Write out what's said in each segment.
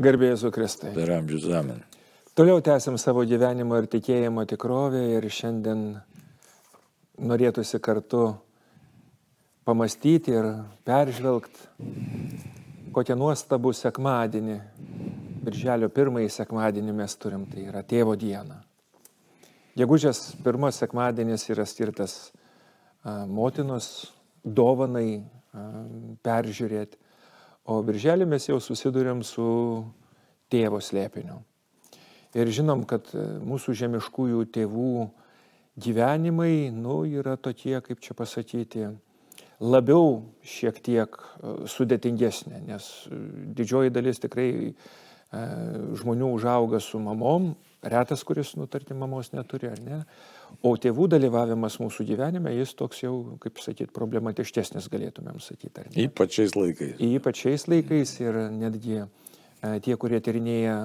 Garbėjus Kristai. Per amžius amen. Toliau tęsim savo gyvenimo ir tikėjimo tikrovę ir šiandien norėtųsi kartu pamastyti ir peržvelgti, kokią nuostabų sekmadienį, birželio pirmąjį sekmadienį mes turim, tai yra tėvo diena. Gegužės pirmas sekmadienis yra skirtas motinos dovanai peržiūrėti, o birželį mes jau susidurėm su tėvo slėpiniu. Ir žinom, kad e, mūsų žemiškųjų tėvų gyvenimai, nu, yra tokie, kaip čia pasakyti, labiau šiek tiek e, sudėtingesnė, nes e, didžioji dalis tikrai žmonių užauga su mamom, retas, kuris, nu, tarkim, mamos neturi, ar ne. O tėvų dalyvavimas mūsų gyvenime, jis toks jau, kaip sakyti, problematiškesnis galėtumėm sakyti. Ypač šiais laikais. Ypač šiais laikais ir netgi tie, kurie tyrinėja,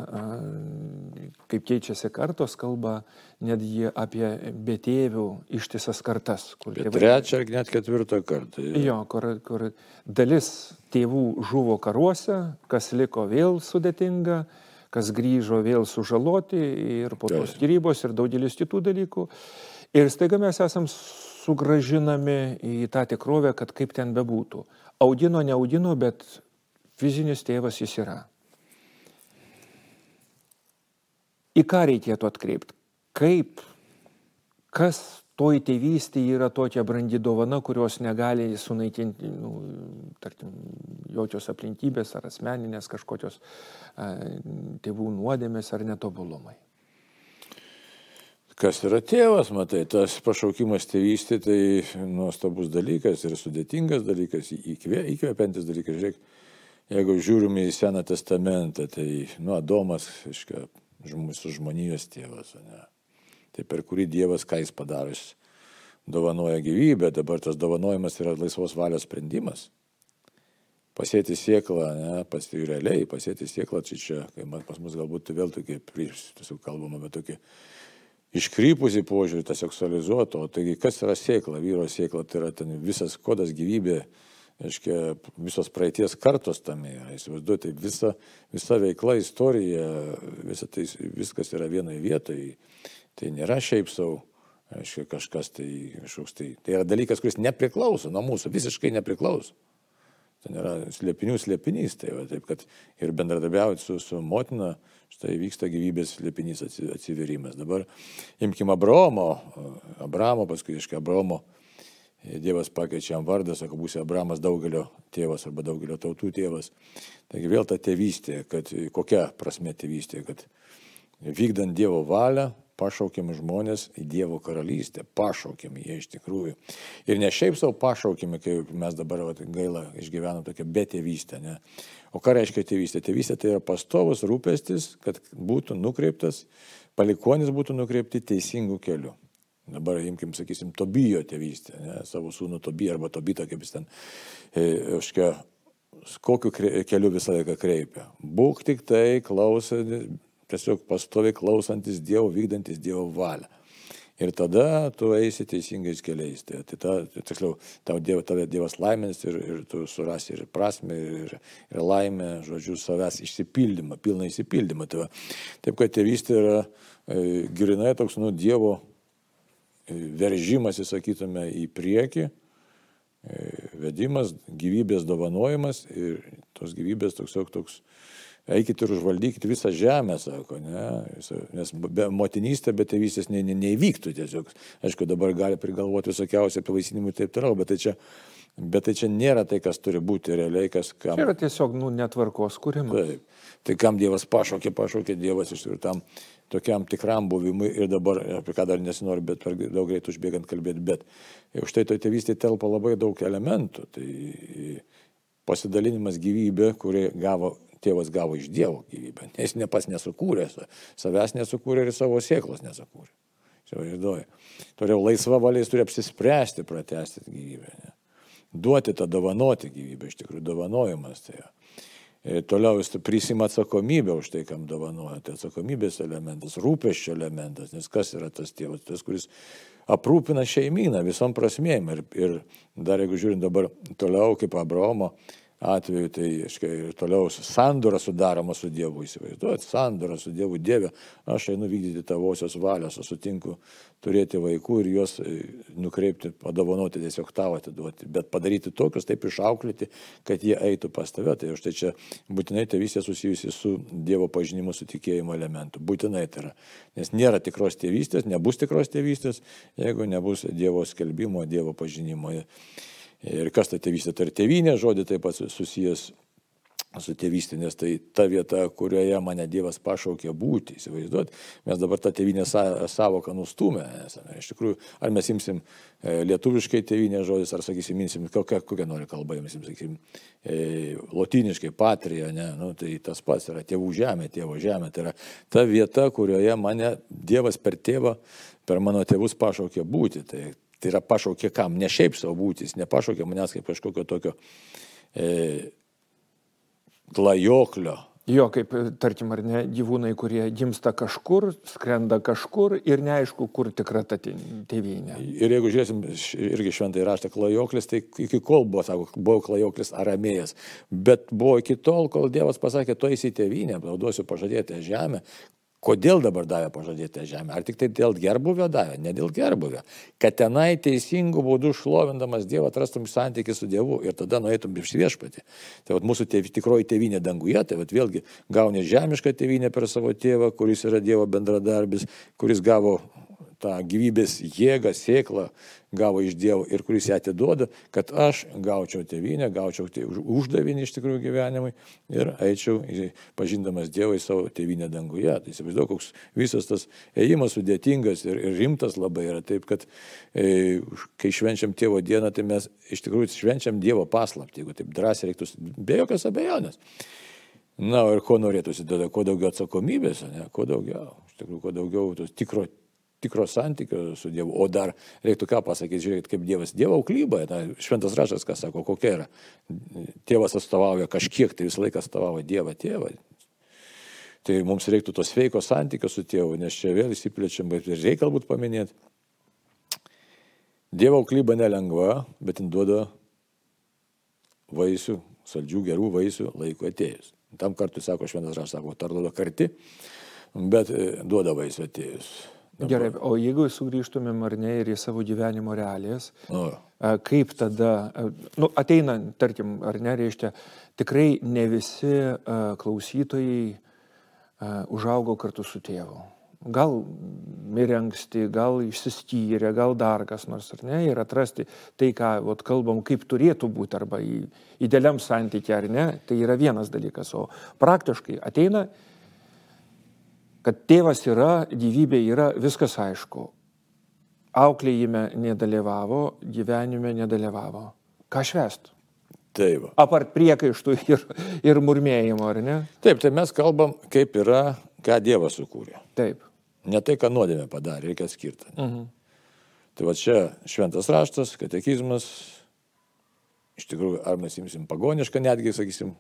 kaip keičiasi kartos, kalba netgi apie betėvių ištisas kartas. Tėvai... trečią ar net ketvirtą kartą. Jo, kur, kur dalis tėvų žuvo karuose, kas liko vėl sudėtinga, kas grįžo vėl sužaloti ir po tos skirybos ir daugelis kitų dalykų. Ir staiga mes esam sugražinami į tą tikrovę, kad kaip ten bebūtų. Audino, neaudino, bet fizinis tėvas jis yra. į ką reikėtų atkreipti? Kaip, kas toj tėvystėje yra tokia brandi dovana, kurios negali sunaikinti, nu, tarkim, jokios aplinkybės ar asmeninės kažkokios tėvų nuodėmės ar netobulumai. Kas yra tėvas, matai, tas pašaukimas tėvystė, tai nuostabus dalykas ir sudėtingas dalykas, įkvepiantis dalykas. Žiūrėk, jeigu žiūrime į Seną testamentą, tai, nu, Adomas, iškia, mūsų žmonijos tėvas. Ne? Tai per kurį Dievas ką jis padaro, jis dovanoja gyvybę, dabar tas dovanojimas yra laisvos valios sprendimas. Pasėti sieklą, ne, pas, realiai pasėti sieklą, čia čia, kai pas mus galbūt vėl tokie, tiesiog kalbama apie tokį iškrypusį požiūrį, tą seksualizuotą, o taigi kas yra sėkla, vyro sėkla, tai yra ten visas kodas gyvybė, aiškia, visos praeities kartos tame yra. Įsivaizduojate, tai visa, visa veikla, istorija, visa tai, viskas yra vienoje vietoje. Tai nėra šiaip savo, aiškia, kažkas tai, kažkoks tai. Tai yra dalykas, kuris nepriklauso nuo mūsų, visiškai nepriklauso. Ten yra slėpinių slėpinys, tai va, taip kad ir bendradarbiauti su, su motina, štai vyksta gyvybės slėpinys atsiverimas. Dabar imkim Abraomo, Abramo, paskui, aiškiai, Abraomo Dievas pakeičia jam vardą, sako, būsi Abramas daugelio tėvas arba daugelio tautų tėvas. Taigi vėl ta tėvystė, kad kokia prasme tėvystė, kad vykdant Dievo valią, pašaukiami žmonės į Dievo karalystę, pašaukiami jie iš tikrųjų. Ir ne šiaip savo pašaukiami, kaip mes dabar vat, gaila išgyvenam tokią betėvystę. Ne? O ką reiškia tėvystė? Tėvystė tai yra pastovus rūpestis, kad būtų nukreiptas, palikonis būtų nukreipti teisingų kelių. Dabar imkim, sakysim, Tobijo tėvystę, ne, savo sūnų Tobiją arba Tobitą, kaip jis ten, e, kažkia, kokiu keliu visą laiką kreipia. Būk tik tai klausai, tiesiog pastoviai klausantis Dievo, vykdantis Dievo valią. Ir tada tu eisi teisingais keliais. Tai, tai, ta, tai tiksliau, tavo diev, tave Dievas laimės ir, ir tu surasi ir prasme, ir, ir laimę, žodžiu, savęs išsipildymą, pilną išsipildymą. Tai. Taip, kad tėvystė yra e, grinai toks, nu, Dievo veržimasi, sakytume, į priekį, e, vedimas, gyvybės dovanojimas ir tos gyvybės toks, toks, eikit ir užvaldykit visą žemę, sako, ne, nes be motinystė, be tėvystės ne, ne, neįvyktų tiesiog. Aišku, dabar gali prigalvoti visokiausią apie vaisinimų ir taip toliau, bet tai čia Bet tai čia nėra tai, kas turi būti realiai, kas kam. Tai yra tiesiog nu, netvarkos kūrimas. Taip. Tai kam Dievas pašaukė, pašaukė Dievas iš tikrųjų tam tokiam tikram buvimui ir dabar, apie ką dar nesinori, bet per daug greit užbėgant kalbėti, bet už tai to tėvystė telpa labai daug elementų. Tai pasidalinimas gyvybė, kurį gavo, tėvas gavo iš Dievo gyvybę, nes ne pas nesukūrė, savęs nesukūrė ir savo sėklos nesukūrė. Įsivaizduoju. Toliau laisva valia jis turi apsispręsti pratesti gyvybę. Ne? Duoti tą dovanoti gyvybę, iš tikrųjų dovanojimas tai toliau jis prisima atsakomybę už tai, kam dovanoja. Tai atsakomybės elementas, rūpeščio elementas, nes kas yra tas tėvas, tas, kuris aprūpina šeimyną visom prasmėm. Ir, ir dar jeigu žiūrint dabar toliau kaip Abraomo atveju, tai aiškiai, ir toliau sandora sudaroma su Dievu, įsivaizduojat, sandora su Dievu Dieve, aš einu vykdyti tavosios valios, aš sutinku turėti vaikų ir juos e, nukreipti, padovanoti, tiesiog tavo atiduoti, bet padaryti tokius, taip išauklėti, kad jie eitų pas tave. Tai už tai čia būtinai tėvystė susijusi su Dievo pažinimu, su tikėjimo elementu. Būtinai tai yra. Nes nėra tikros tėvystės, nebus tikros tėvystės, jeigu nebus Dievo skelbimo, Dievo pažinimo. Ir kas ta tėvystė? Tai ir tėvynė žodį taip pat susijęs su tėvystė, nes tai ta vieta, kurioje mane Dievas pašaukė būti, įsivaizduot, mes dabar tą tėvynę savoką nustumę esame. Iš tikrųjų, ar mes imsim e, lietuviškai tėvynė žodis, ar sakysim, imsim kokią, kokią nori kalbą, imsim, sakysim, e, lotiniškai patrija, ne, nu, tai tas pats yra tėvų žemė, tėvo žemė, tai yra ta vieta, kurioje mane Dievas per tėvą, per mano tėvus pašaukė būti. Tai Tai yra pašaukė kam, ne šiaip savo būtis, nepašaukė manęs kaip kažkokio tokio e, klajoklio. Jo, kaip, tarkim, ar ne, gyvūnai, kurie gimsta kažkur, skrenda kažkur ir neaišku, kur tikra ta tėvynė. Ir jeigu žiūrėsim irgi šventai raštą klajoklis, tai iki kol buvo, sako, buvo klajoklis aramėjas, bet buvo iki tol, kol Dievas pasakė, tu eisi į tėvynę, duosiu pažadėtą žemę, Kodėl dabar davė pažadėtą žemę? Ar tik tai dėl gerbuvio davė? Ne dėl gerbuvio. Kad tenai teisingų būdų šlovindamas Dievą atrastum santykių su Dievu ir tada nueitum iš viešpatį. Tai vat, mūsų tėv, tikroji tėvynė danguje, tai vat, vėlgi gauni žemišką tėvynę per savo tėvą, kuris yra Dievo bendradarbis, kuris gavo tą gyvybės jėgą, sėklą gavo iš Dievo ir kuris ją atiduoda, kad aš gaučiau tėvynę, gaučiau uždavinį iš tikrųjų gyvenimui ir eičiau pažindamas Dievą į savo tėvynę danguje. Tai įsivaizduoju, koks visas tas ėjimas sudėtingas ir, ir rimtas labai yra. Taip, kad e, kai švenčiam tėvo dieną, tai mes iš tikrųjų švenčiam Dievo paslaptį, jeigu taip drąsiai reiktų, be jokios abejonės. Na, ir ko norėtųsi tada, kuo daugiau atsakomybės, ne, kuo daugiau, iš tikrųjų, kuo daugiau tos tikro tikro santykio su Dievu. O dar reiktų ką pasakyti, žiūrėkit, kaip Dievas. Dievo auklyba, na, šventas rašas, kas sako, kokia yra. Tėvas atstovauja kažkiek, tai visą laiką atstovauja Dievą tėvą. Tai mums reiktų to sveiko santykio su tėvu, nes čia vėl įsiplečiam, bet reikia galbūt paminėti. Dievo auklyba nelengva, bet jin duoda vaisių, saldžių gerų vaisių laiko atėjus. Tam kartu, sako šventas rašas, sako, tar duoda karti, bet e, duoda vaisių atėjus. Dabar. Gerai, o jeigu sugrįžtumėm ar ne ir į savo gyvenimo realijas, o. kaip tada, nu, ateina, tarkim, ar ne, reiškia, tikrai ne visi klausytojai užaugo kartu su tėvu. Gal mirė anksti, gal išsiskyrė, gal dar kas nors, ar ne, ir atrasti tai, ką vat, kalbam, kaip turėtų būti, arba į idealiam santykiai, ar ne, tai yra vienas dalykas, o praktiškai ateina kad tėvas yra, gyvybė yra, viskas aišku. Auklėjime nedalyvavo, gyvenime nedalyvavo. Ką švest? Taip. Apart priekaištų ir, ir murmėjimo, ar ne? Taip, tai mes kalbam, kaip yra, ką Dievas sukūrė. Taip. Ne tai, ką nuodėmė padarė, reikia skirti. Uh mhm. -huh. Tai va čia šventas raštas, katekizmas, iš tikrųjų, ar mes imsim pagonišką, netgi, sakysim,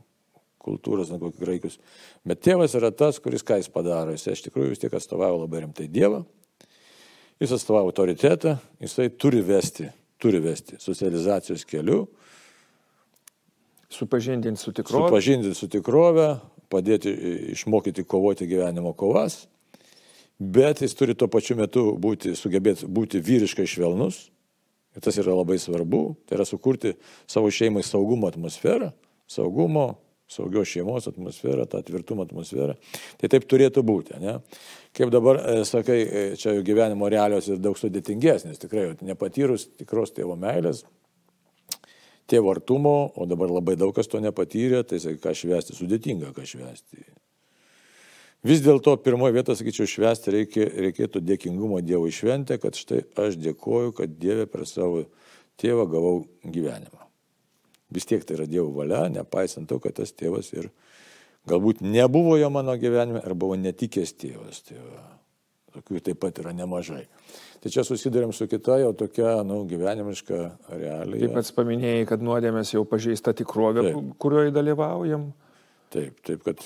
kultūros, negu graikus. Bet tėvas yra tas, kuris ką jis padaro. Jis iš tikrųjų vis tiek atstovavo labai rimtai Dievą. Jis atstovavo autoritetą, jisai turi vesti, turi vesti socializacijos keliu. Supažindinti su tikrove. Supažindinti su tikrove, padėti išmokyti kovoti gyvenimo kovas. Bet jis turi tuo pačiu metu būti, sugebėti būti vyriškai švelnus. Ir tas yra labai svarbu. Tai yra sukurti savo šeimai saugumo atmosferą, saugumo, saugios šeimos atmosferą, tą tvirtumo atmosferą. Tai taip turėtų būti. Ne? Kaip dabar e, sakai, e, čia gyvenimo realios ir daug sudėtingesnės, tikrai nepatyrus tikros tėvo meilės, tėvo artumo, o dabar labai daug kas to nepatyrė, tai sakai, ką švesti, sudėtinga ką švesti. Vis dėlto pirmoje vietoje, sakyčiau, švesti reikia, reikėtų dėkingumo Dievo išventę, kad štai aš dėkoju, kad Dieve per savo tėvą gavau gyvenimą vis tiek tai yra Dievo valia, nepaisant to, kad tas tėvas ir galbūt nebuvo jo mano gyvenime, ar buvo netikęs tėvas. Tai va, tokių taip pat yra nemažai. Tai čia susidurėm su kita jau tokia, na, nu, gyvenimiška realija. Taip pat paminėjai, kad nuodėmės jau pažeista tikrovė, taip. kurioje dalyvaujam. Taip, taip, kad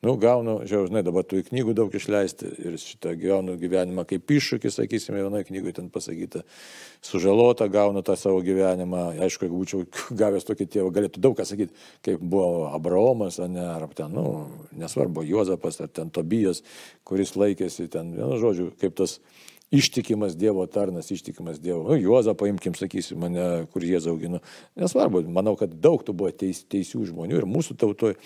Nu, gaunu, žiūrėjau, žinai, dabar tų knygų daug išleisti ir šitą gaunu gyvenimą kaip iššūkį, sakysime, vienoje knygoje ten pasakyta, sužalota gaunu tą savo gyvenimą. Aišku, jeigu būčiau gavęs tokį tėvą, galėtų daug ką sakyti, kaip buvo Abraomas, ne, ar ten, nu, nesvarbu, Juozapas, ar ten Tobijas, kuris laikėsi ten, vienu žodžiu, kaip tas ištikimas Dievo tarnas, ištikimas Dievo. Nu, Juozą paimkim, sakysim, mane, kur Jėzau augino. Nesvarbu, manau, kad daug tų buvo teis, teisių žmonių ir mūsų tautoje,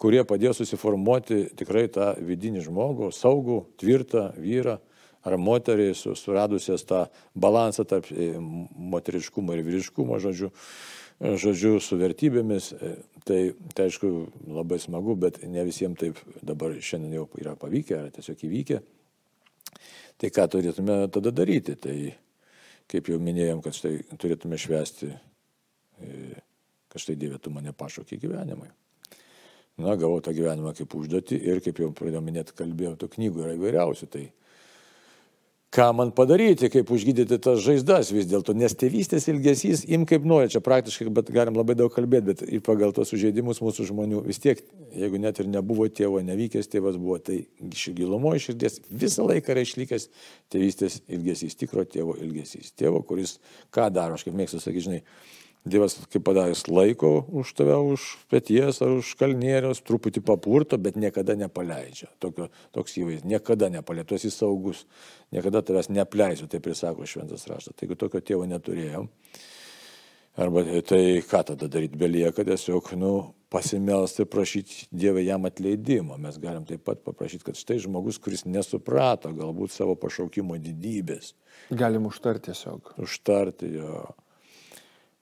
kurie padėjo susiformuoti tikrai tą vidinį žmogų, saugų, tvirtą vyrą ar moterį, suradusias tą balansą tarp e, moteriškumo ir vyriškumo, žodžiu, žodžiu, su vertybėmis. E, tai, tai aišku, labai smagu, bet ne visiems taip dabar šiandien jau yra pavykę, ar tiesiog įvykę. Tai ką turėtume tada daryti? Tai kaip jau minėjom, kad štai turėtume švesti, e, kad štai Dieve tu mane pašaukė gyvenimui na, gavau tą gyvenimą kaip užduotį ir, kaip jau pradėjau minėti, kalbėjau, tų knygų yra įvairiausių. Tai ką man padaryti, kaip užgydyti tas žaizdas vis dėlto, nes tėvystės ilgesys, im kaip nori, čia praktiškai, bet galim labai daug kalbėti, bet ir pagal tos sužeidimus mūsų žmonių vis tiek, jeigu net ir nebuvo tėvo, nevykęs tėvas buvo, tai iš gilumo iširdies visą laiką yra išlikęs tėvystės ilgesys, tikro tėvo ilgesys. Tėvo, kuris ką daro, aš kaip mėgstu sakyti, žinai, Dievas, kaip padaręs, laiko už tave, už pėties ar už kalnierius, truputį papurto, bet niekada nepaleidžia. Tokio, toks įvaizdis, niekada nepaleidžia, tu esi saugus, niekada tavęs neapleisiu, tai prisako šventas raštas. Taigi tokio tėvo neturėjom. Arba tai ką tada daryti, belieka tiesiog, nu, pasimelsti prašyti Dievą jam atleidimo. Mes galim taip pat paprašyti, kad štai žmogus, kuris nesuprato galbūt savo pašaukimo didybės. Galim užtarti tiesiog. Užtarti jo. E,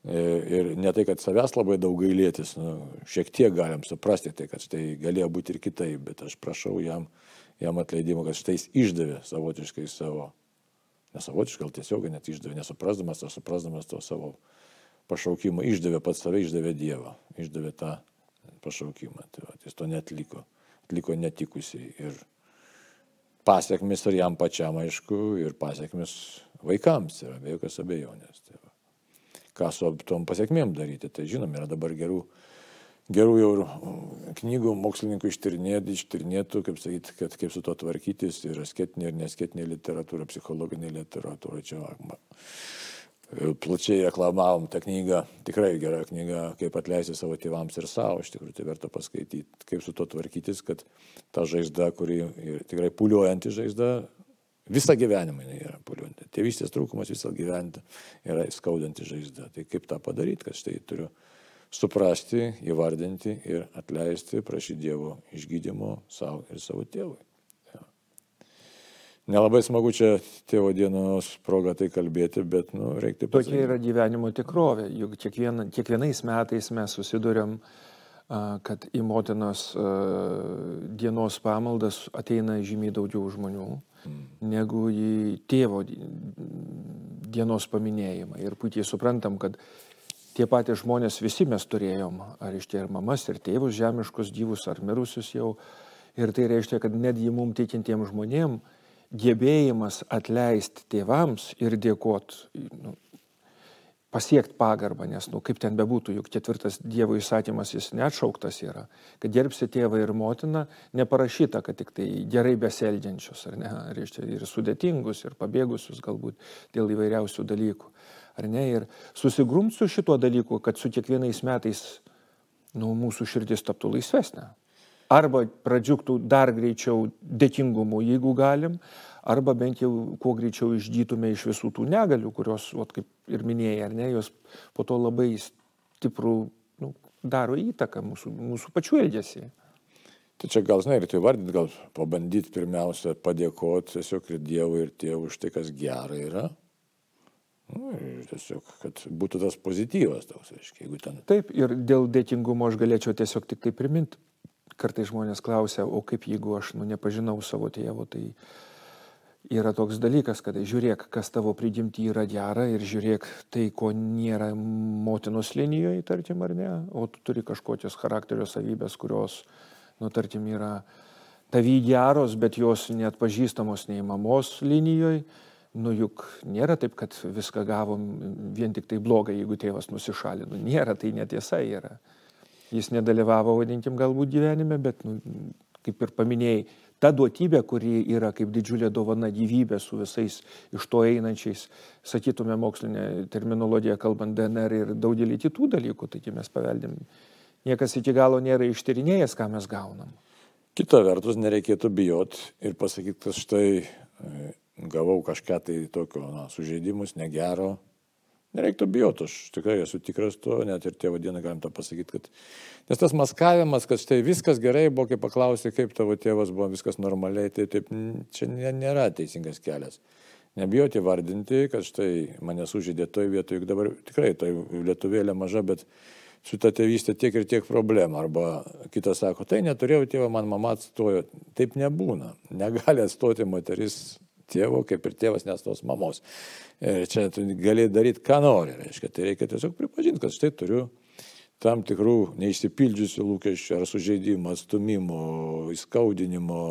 ir ne tai, kad savęs labai daug gailėtis, nu, šiek tiek galim suprasti tai, kad štai galėjo būti ir kitaip, bet aš prašau jam, jam atleidimo, kad štai jis išdavė savotiškai savo, nesavotiškai, gal tiesiog net išdavė, nesuprasdamas ar suprasdamas to savo pašaukimą, išdavė pats save, išdavė Dievą, išdavė tą pašaukimą. Tai va, jis to netliko, atliko netikusiai. Ir pasiekmes ir jam pačiam, aišku, ir pasiekmes vaikams yra be jokios abejonės. Tai va ką su tom pasiekmėm daryti. Tai žinom, yra dabar gerų, gerų jau knygų mokslininkų ištirnėtų, ištirnėtų kaip sakyti, kad kaip su to tvarkytis, yra sketinė ir nesketinė literatūra, psichologinė literatūra. Čia plačiai reklamavom tą knygą, tikrai gera knyga, kaip atleisti savo tėvams ir savo, iš tikrųjų tai verta paskaityti, kaip su to tvarkytis, kad ta žaizda, kuri tikrai puliuojanti žaizda, Visą gyvenimą jinai yra paliuonti. Tėvystės trūkumas visą gyvenimą yra skaudanti žaizda. Tai kaip tą padaryti, kad štai turiu suprasti, įvardinti ir atleisti, prašyti Dievo išgydymo savo ir savo tėvui. Ja. Nelabai smagu čia tėvo dienos proga tai kalbėti, bet nu, reikia pasakyti. Tokia yra gyvenimo tikrovė, juk kiekviena, kiekvienais metais mes susidurėm kad į motinos dienos pamaldas ateina žymiai daugiau žmonių. Negu į tėvo dienos paminėjimą. Ir puikiai suprantam, kad tie patys žmonės visi mes turėjom, ar iš tie ir mamas, ir tėvus žemiškus gyvus, ar mirusius jau. Ir tai reiškia, kad netgi mums tikintiems žmonėms gebėjimas atleisti tėvams ir dėkoti, nu, pasiekti pagarbą, nes, nu, kaip ten bebūtų, juk ketvirtas Dievo įsakymas jis neatšauktas yra, kad gerbsi tėvą ir motiną, neparašyta, kad tik tai gerai beseldžiančius, ar ne, reiškia, ir sudėtingus, ir pabėgusius galbūt dėl įvairiausių dalykų, ar ne, ir susigrumt su šituo dalyku, kad su kiekvienais metais, nu, mūsų širdis taptų laisvesnė. Arba pradžiugtų dar greičiau dėkingumu, jeigu galim, arba bent jau kuo greičiau išgytume iš visų tų negalių, kurios, vat, kaip ir minėjai, ar ne, jos po to labai stiprų nu, daro įtaką mūsų, mūsų pačių elgesį. Tai čia gal, žinai, ir tai vardinti, gal pabandyti pirmiausia padėkoti tiesiog ir Dievui, ir Tėvui už tai, kas gera yra. Nu, ir tiesiog, kad būtų tas pozityvas toks, aiškiai, jeigu ten. Taip, ir dėl dėkingumo aš galėčiau tiesiog tik tai priminti. Kartai žmonės klausia, o kaip jeigu aš nu, nepažinau savo tėvo, tai yra toks dalykas, kad žiūrėk, kas tavo prigimti yra gera ir žiūrėk tai, ko nėra motinos linijoje, tarkim, ar ne, o tu turi kažkokios charakterio savybės, kurios, nu, tarkim, yra tavy geros, bet jos net pažįstamos nei mamos linijoje. Nu juk nėra taip, kad viską gavom vien tik tai blogai, jeigu tėvas nusišalino. Nėra, tai netiesa yra. Jis nedalyvavo, vadinkim, galbūt gyvenime, bet nu, kaip ir paminėjai, ta duotybė, kuri yra kaip didžiulė dovana gyvybė su visais iš to einančiais, sakytume mokslinė terminologija, kalbant DNR ir daugelį kitų dalykų, taigi mes paveldim. Niekas iki galo nėra ištyrinėjęs, ką mes gaunam. Kita vertus, nereikėtų bijot ir pasakyti, kad štai e, gavau kažką tai tokio, na, sužeidimus, negero, Nereiktų bijoti, aš tikrai esu tikras to, net ir tėvo dieną galim tą pasakyti, kad... Nes tas maskavimas, kad štai viskas gerai buvo, kai paklausė, kaip tavo tėvas buvo, viskas normaliai, tai taip čia nėra teisingas kelias. Nebijoti vardinti, kad štai mane sužydė toj vietoje, juk dabar tikrai toj lietuvėlė maža, bet su ta tėvystė tiek ir tiek problemų. Arba kitas sako, tai neturėjau tėvą, man mama atstojo. Taip nebūna. Negali atstoti moteris tėvo, kaip ir tėvas nestos mamos. Ir čia tu gali daryti, ką nori. Reiškia, tai reikia tiesiog pripažinti, kad štai turiu tam tikrų neišsipildžiusių lūkesčių ar sužeidimo, atstumimo, įskaudinimo,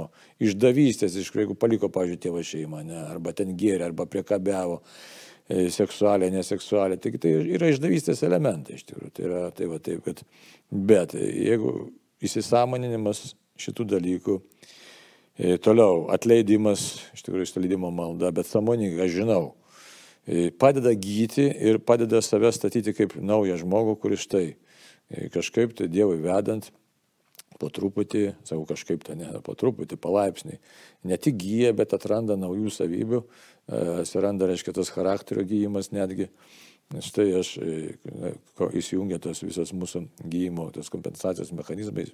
išdavystės, iš jeigu paliko, pažiūrėjau, tėvo šeimą, ne, arba ten gėrė, arba priekabiavo e, seksualiai, neseksualiai. Taigi tai yra išdavystės elementai iš tikrųjų. Tai yra tai va taip, kad. Bet jeigu įsisamoninimas šitų dalykų, e, toliau atleidimas, iš tikrųjų atleidimo malda, bet samoningai, aš žinau, E, padeda gyti ir padeda save statyti kaip naują žmogų, kuris štai e, kažkaip tai Dievui vedant, po truputį, sakau kažkaip tai ne, po truputį, palaipsniui, ne tik gyja, bet atranda naujų savybių, e, atsiranda, reiškia, tas charakterio gyjimas netgi. Štai aš įsijungia tos visos mūsų gyjimo, tos kompensacijos mechanizmai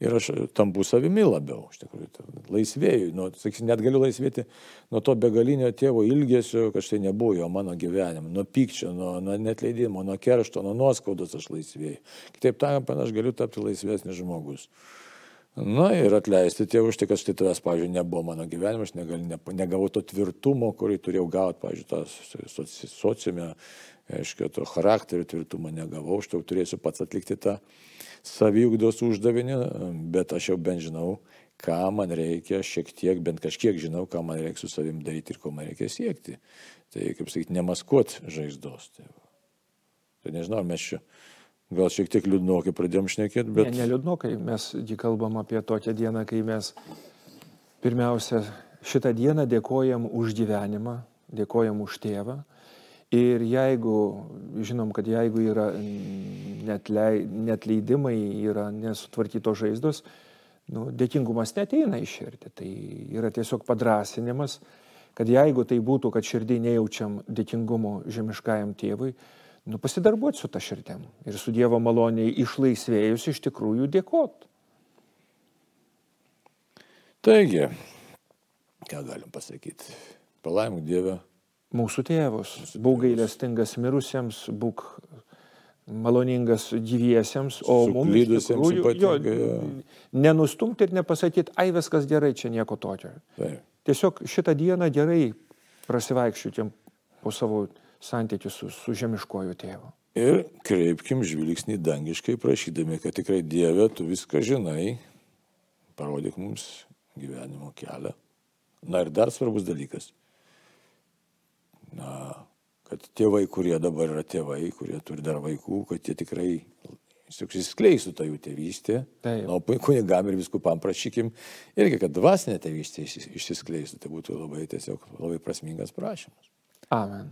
ir aš tampu savimi labiau, iš tikrųjų, laisvėjau, nu, sakysim, net galiu laisvėti nuo to begalinio tėvo ilgesio, kad štai nebuvo jo mano gyvenime, nuo pykčio, nuo, nuo netleidimo, nuo keršto, nuo nuoskaudos aš laisvėjau. Kitaip tariant, aš galiu tapti laisvesnis žmogus. Na ir atleisti tėvų už tai, kad štai tavęs, pavyzdžiui, nebuvo mano gyvenime, aš negal, ne, negavau to tvirtumo, kurį turėjau gauti, pavyzdžiui, tas sociume, aiškiai, to charakterio tvirtumą negavau, aš tau turėsiu pats atlikti tą saviugdos uždavinį, bet aš jau bent žinau, ką man reikia, šiek tiek, bent kažkiek žinau, ką man reikia su savim daryti ir ko man reikia siekti. Tai, kaip sakyti, nemaskuot žaizdos. Tai, tai nežinau, mes čia Gal šiek tiek liūdnokai pradėjom šnekėti, bet... Ne, neliūdnokai, mes jį kalbam apie tokią dieną, kai mes pirmiausia šitą dieną dėkojam už gyvenimą, dėkojam už tėvą. Ir jeigu, žinom, kad jeigu yra netlei, netleidimai, yra nesutvarkytos žaizdos, nu, dėkingumas neteina iš širdį. Tai yra tiesiog padrasinimas, kad jeigu tai būtų, kad širdį nejaučiam dėkingumo žemiškajam tėvui, nu, pasidarbuoti su ta širdim ir su Dievo maloniai išlaisvėjus iš tikrųjų dėkot. Taigi, ką galim pasakyti? Palaimuk Dievę. Mūsų tėvus. Būk gailestingas mirusiems, būk maloningas gyviesiems, o mums tikrųjų jo, nenustumti ir nepasakyti, ai viskas gerai, čia nieko tokio. Taip. Tiesiog šitą dieną gerai prasivaikščioti po savo santykius su, su žemiškoju tėvu. Ir kreipkim žvilgsnį dangiškai, prašydami, kad tikrai Dieve, tu viską žinai, parodyk mums gyvenimo kelią. Na ir dar svarbus dalykas. Na, kad tėvai, kurie dabar yra tėvai, kurie turi dar vaikų, kad jie tikrai išsiskleistų tą jų tėvystę. Na, o kunigam ir viskupam prašykim irgi, kad dvasinė tėvystė išsiskleistų. Tai būtų labai tiesiog labai prasmingas prašymas. Amen.